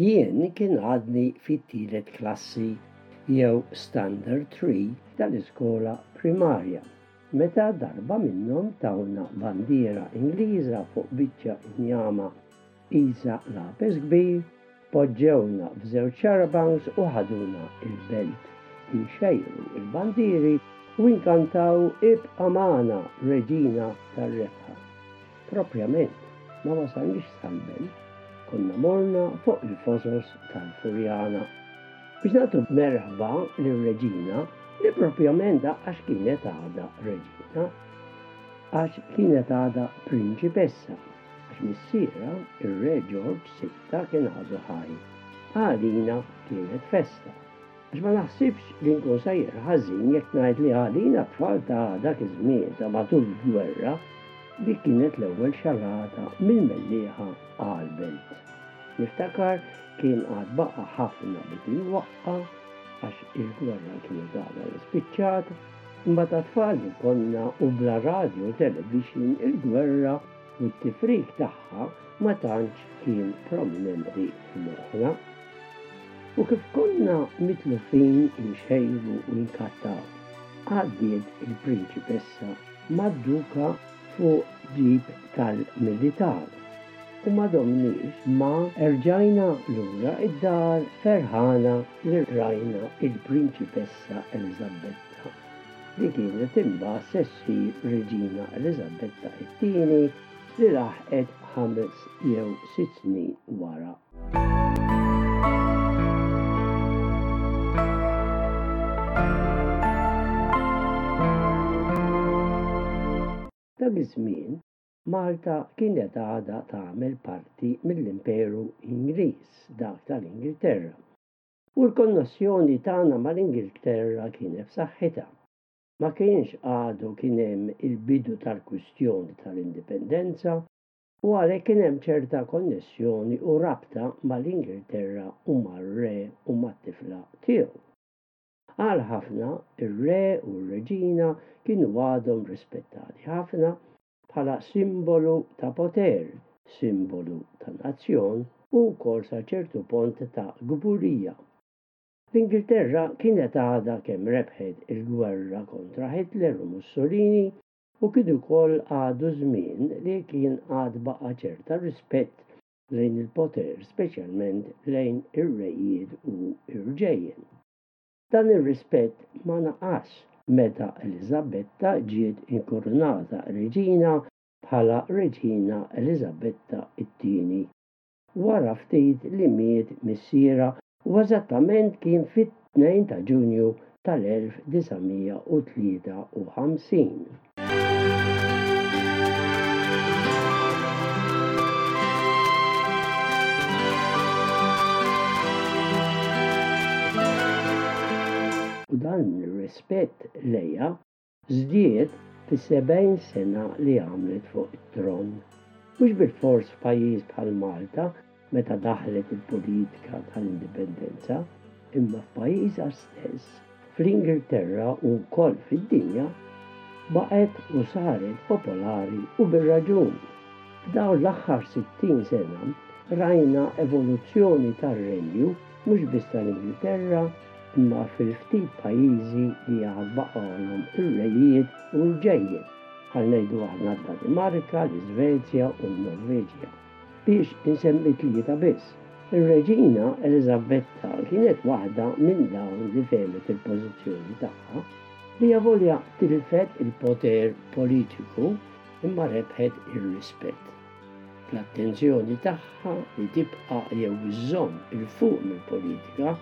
Jien kien għadni fit-tielet klassi jew standard 3 tal-iskola primarja. Meta darba minnhom tawna bandiera Ingliża fuq biċċa injama Isa labes kbir, poġġewna f'żewġ xarabanks u ħaduna il-belt. Inxejru il-bandieri u inkantaw Ibqa' magħna, Reġina tar-Rebħa. Proprjament ma wasalniex sal-belt, konna morna fuq il-fosos tal-Furjana biex nagħtu merħba lir-Reġina li proprjament għax kienet għadha Reġina, għax kienet għadha Prinċipessa. Għax missierha, ir-Re Ġorġ Sitta kien għadu ħaj. Għalina kienet festa. Għax ma naħsibx li nkun sejjer ħażin jekk ngħid li għalina t-tfal ta' dak iż-żmien ta' matul il-gwerra, dik kienet l-ewwel xalata mill-Mellieħa għall-Belt. Niftakar kien għad baqa' ħafna biex tinwaqqa' għax il-gwerra kienet għadha li spiċċat, imma tat-tfal li konna u bla radju u television il-gwerra u t-tifrik tagħha ma tantx kien prominenti f'moħħna. U kif konna mitlufin inxejru u nkattaw, għaddiet il-Prinċipessa mad-Duka fuq ġip tal-militar u ma domniex ma rġajna lura d-dar ferħana li rajna l-Prinċipessa Eliżabetta. li kienet imba sessi Reġina Eliżabetta t-Tieni li laħqet ħames jew sitt snin wara. Dak iż-żmien, Malta kienet għadha tagħmel parti mill-Imperu Ingliż, dak tal-Ingilterra. U l-konnessjoni tagħna mal-Ingilterra kienet f'saħħitha. Ma kienx għadu kien hemm il-bidu tal-kwistjoni tal-Indipendenza u għalhekk kien hemm ċerta konnessjoni u rabta mal-Ingilterra u mar-Re u mat-tifla tiegħu. Għal ħafna, ir-Re u r-Reġina kienu għadhom rispettati ħafna bħala simbolu ta' poter, simbolu ta' nazzjon u wkoll sa ċertu pont ta' kburija. L-Ingilterra kienet għadha kemm rebħet il-gwerra kontra Hitler u Mussolini u kien ukoll għadu żmien li kien għad baqa' ċerta rispett lejn il-poter speċjalment lejn ir-rejiet u r-rġejjen. Dan ir-rispett ma naqasx meta Eliżabetta ġiet inkurunata reġina bħala Reġina Eliżabetta t-Tieni. Wara ftit li miet missierha u eżattament kien fit-2 ta' Ġunju tal-1953. Dan ir-rispett lejha żdied fis-70 sena li għamlet fuq it-tron. Mhux bilfors f'pajjiż bħal Malta meta daħlet il-politika tal-indipendenza, imma f'pajjiżha stess, fl-Ingilterra u wkoll fid-dinja, baqgħet u saret popolari u bir-raġun. F'dawn l-aħħar 60 sena rajna evoluzzjoni tar-Renju, mhux biss tal-Ingilterra, imma fil-ftit pajjiżi li għad baqgħulhom ir-rejiet u l-ġejjiet, bħal ngħidu aħna d-Danimarka, l-Iżvezja u n-Norveġja. biex insemmi tlieta biss. Ir-Reġina Eliżabetta kienet waħda minn dawn li fehmet il-pożizzjoni tagħha li avolja tilfet il-poter politiku imma rebħet ir-rispett. Fl-attenzjoni tagħha li tibqa' jew iżżomm 'il fuq mill-politika,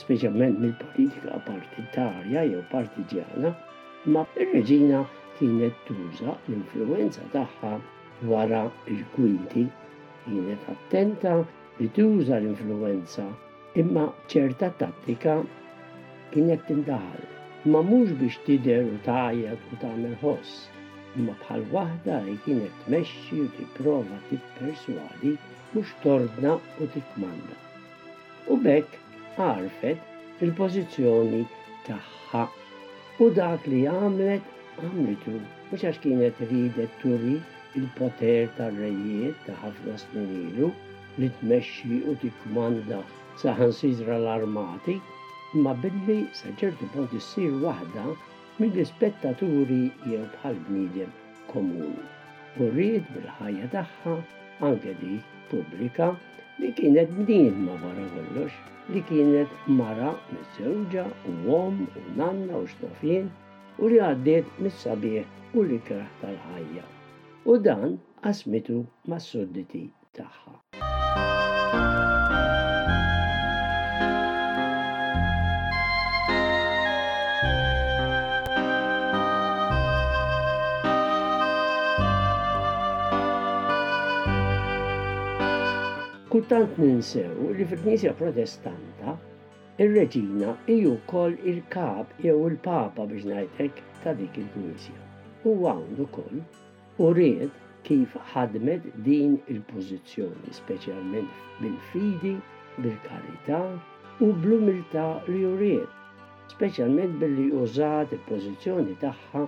speċjalment mill-politika partitarja jew partiġjana, imma ir-Reġina kienet tuża l-influwenza tagħha Wara l-kwinti, kienet attenta li tuża l-influwenza imma b'ċerta tattika kienet tindaħal, imma mhux biex tidher u tgħajjat u tagħmel ħoss, imma bħal waħda li kienet tmexxi u tipprova tipperswadi mhux tordna u tikkmanda. U b'hekk għarfet il-pożizzjoni tagħha u dak li għamlet għamlitu Mhux għax kienet riedet turi l-poter tar-rejiet ta' ħafna snin ilu li tmexxi u tikkmanda saħansitra l-armati, imma billi sa ċertu punt issir waħda mill-ispettaturi jew bħal bniedem komuni. U ried bil-ħajja tagħha, anke dik pubblika, li kienet bniedma wara kollox, li kienet mara miżżewġa u omm u nanna u x'naf jien, u li għaddiet mis-sabiħ u l-ikrah tal-ħajja, u dan qasmitu mas-sudditi tagħha. Kultant ninsew li fil-Knisja Protestanta, Ir-Reġina hi wkoll il-Kap jew il-Papa biex ngħidlek ta' dik il-Knisja. U hawn ukoll uriet kif ħadmet din il-pożizzjoni speċjalment bil-fidi, bil-karità u bl-umiltà li uriet, speċjalment billi użat il-pożizzjoni tagħha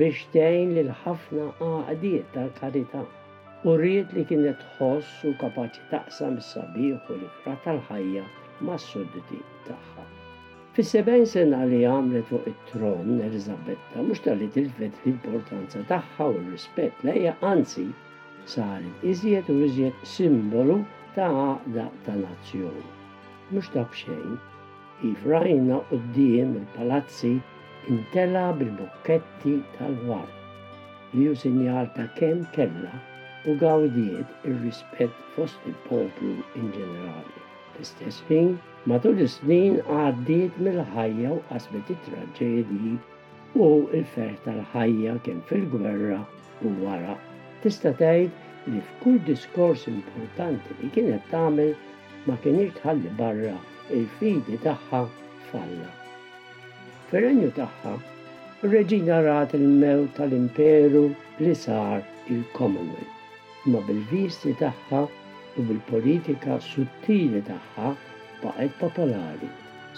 biex tgħin lil ħafna għaqdiet tal-karità u wriet li kienet tħoss u kapaċi taqsam is-sabiħ u l-ifraħ tal-ħajja mas-sudditi tagħha. Fis-70 sena li għamlet fuq it-tron, Eliżabetta mhux talli tilfet l-importanza tagħha u r-rispett lejha, anzi, saret iżjed u iżjed simbolu ta' għaqda ta' nazzjon. Mhux ta' b'xejn, Kif rajna quddiem il-palazzi imtela' bil-bukketti tal-ward, li hu sinjal ta' kemm kellha u gawdiet ir-rispett fost il-poplu in ġenerali. Fl-istess ħin, matul is-snin għaddiet mill-ħajja u qasmet it-traġedji u l-ferħ tal-ħajja kemm fil-gwerra u wara. Tista' tgħid li f'kull diskors importanti li kienet tagħmel ma kinitx tħalli barra l-fidi tagħha f'Alla. Fir-renju tagħha, ir-Reġina rat il-mewt tal-imperu li sar il-Commonwealth, imma bil-visti tagħha u bil-politika suttili tagħha baqgħet popolari,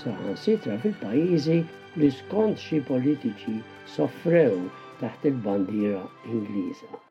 saħansitra fil-pajjiżi li skont xi politiċi soffrew taħt il-bandiera Ingliża.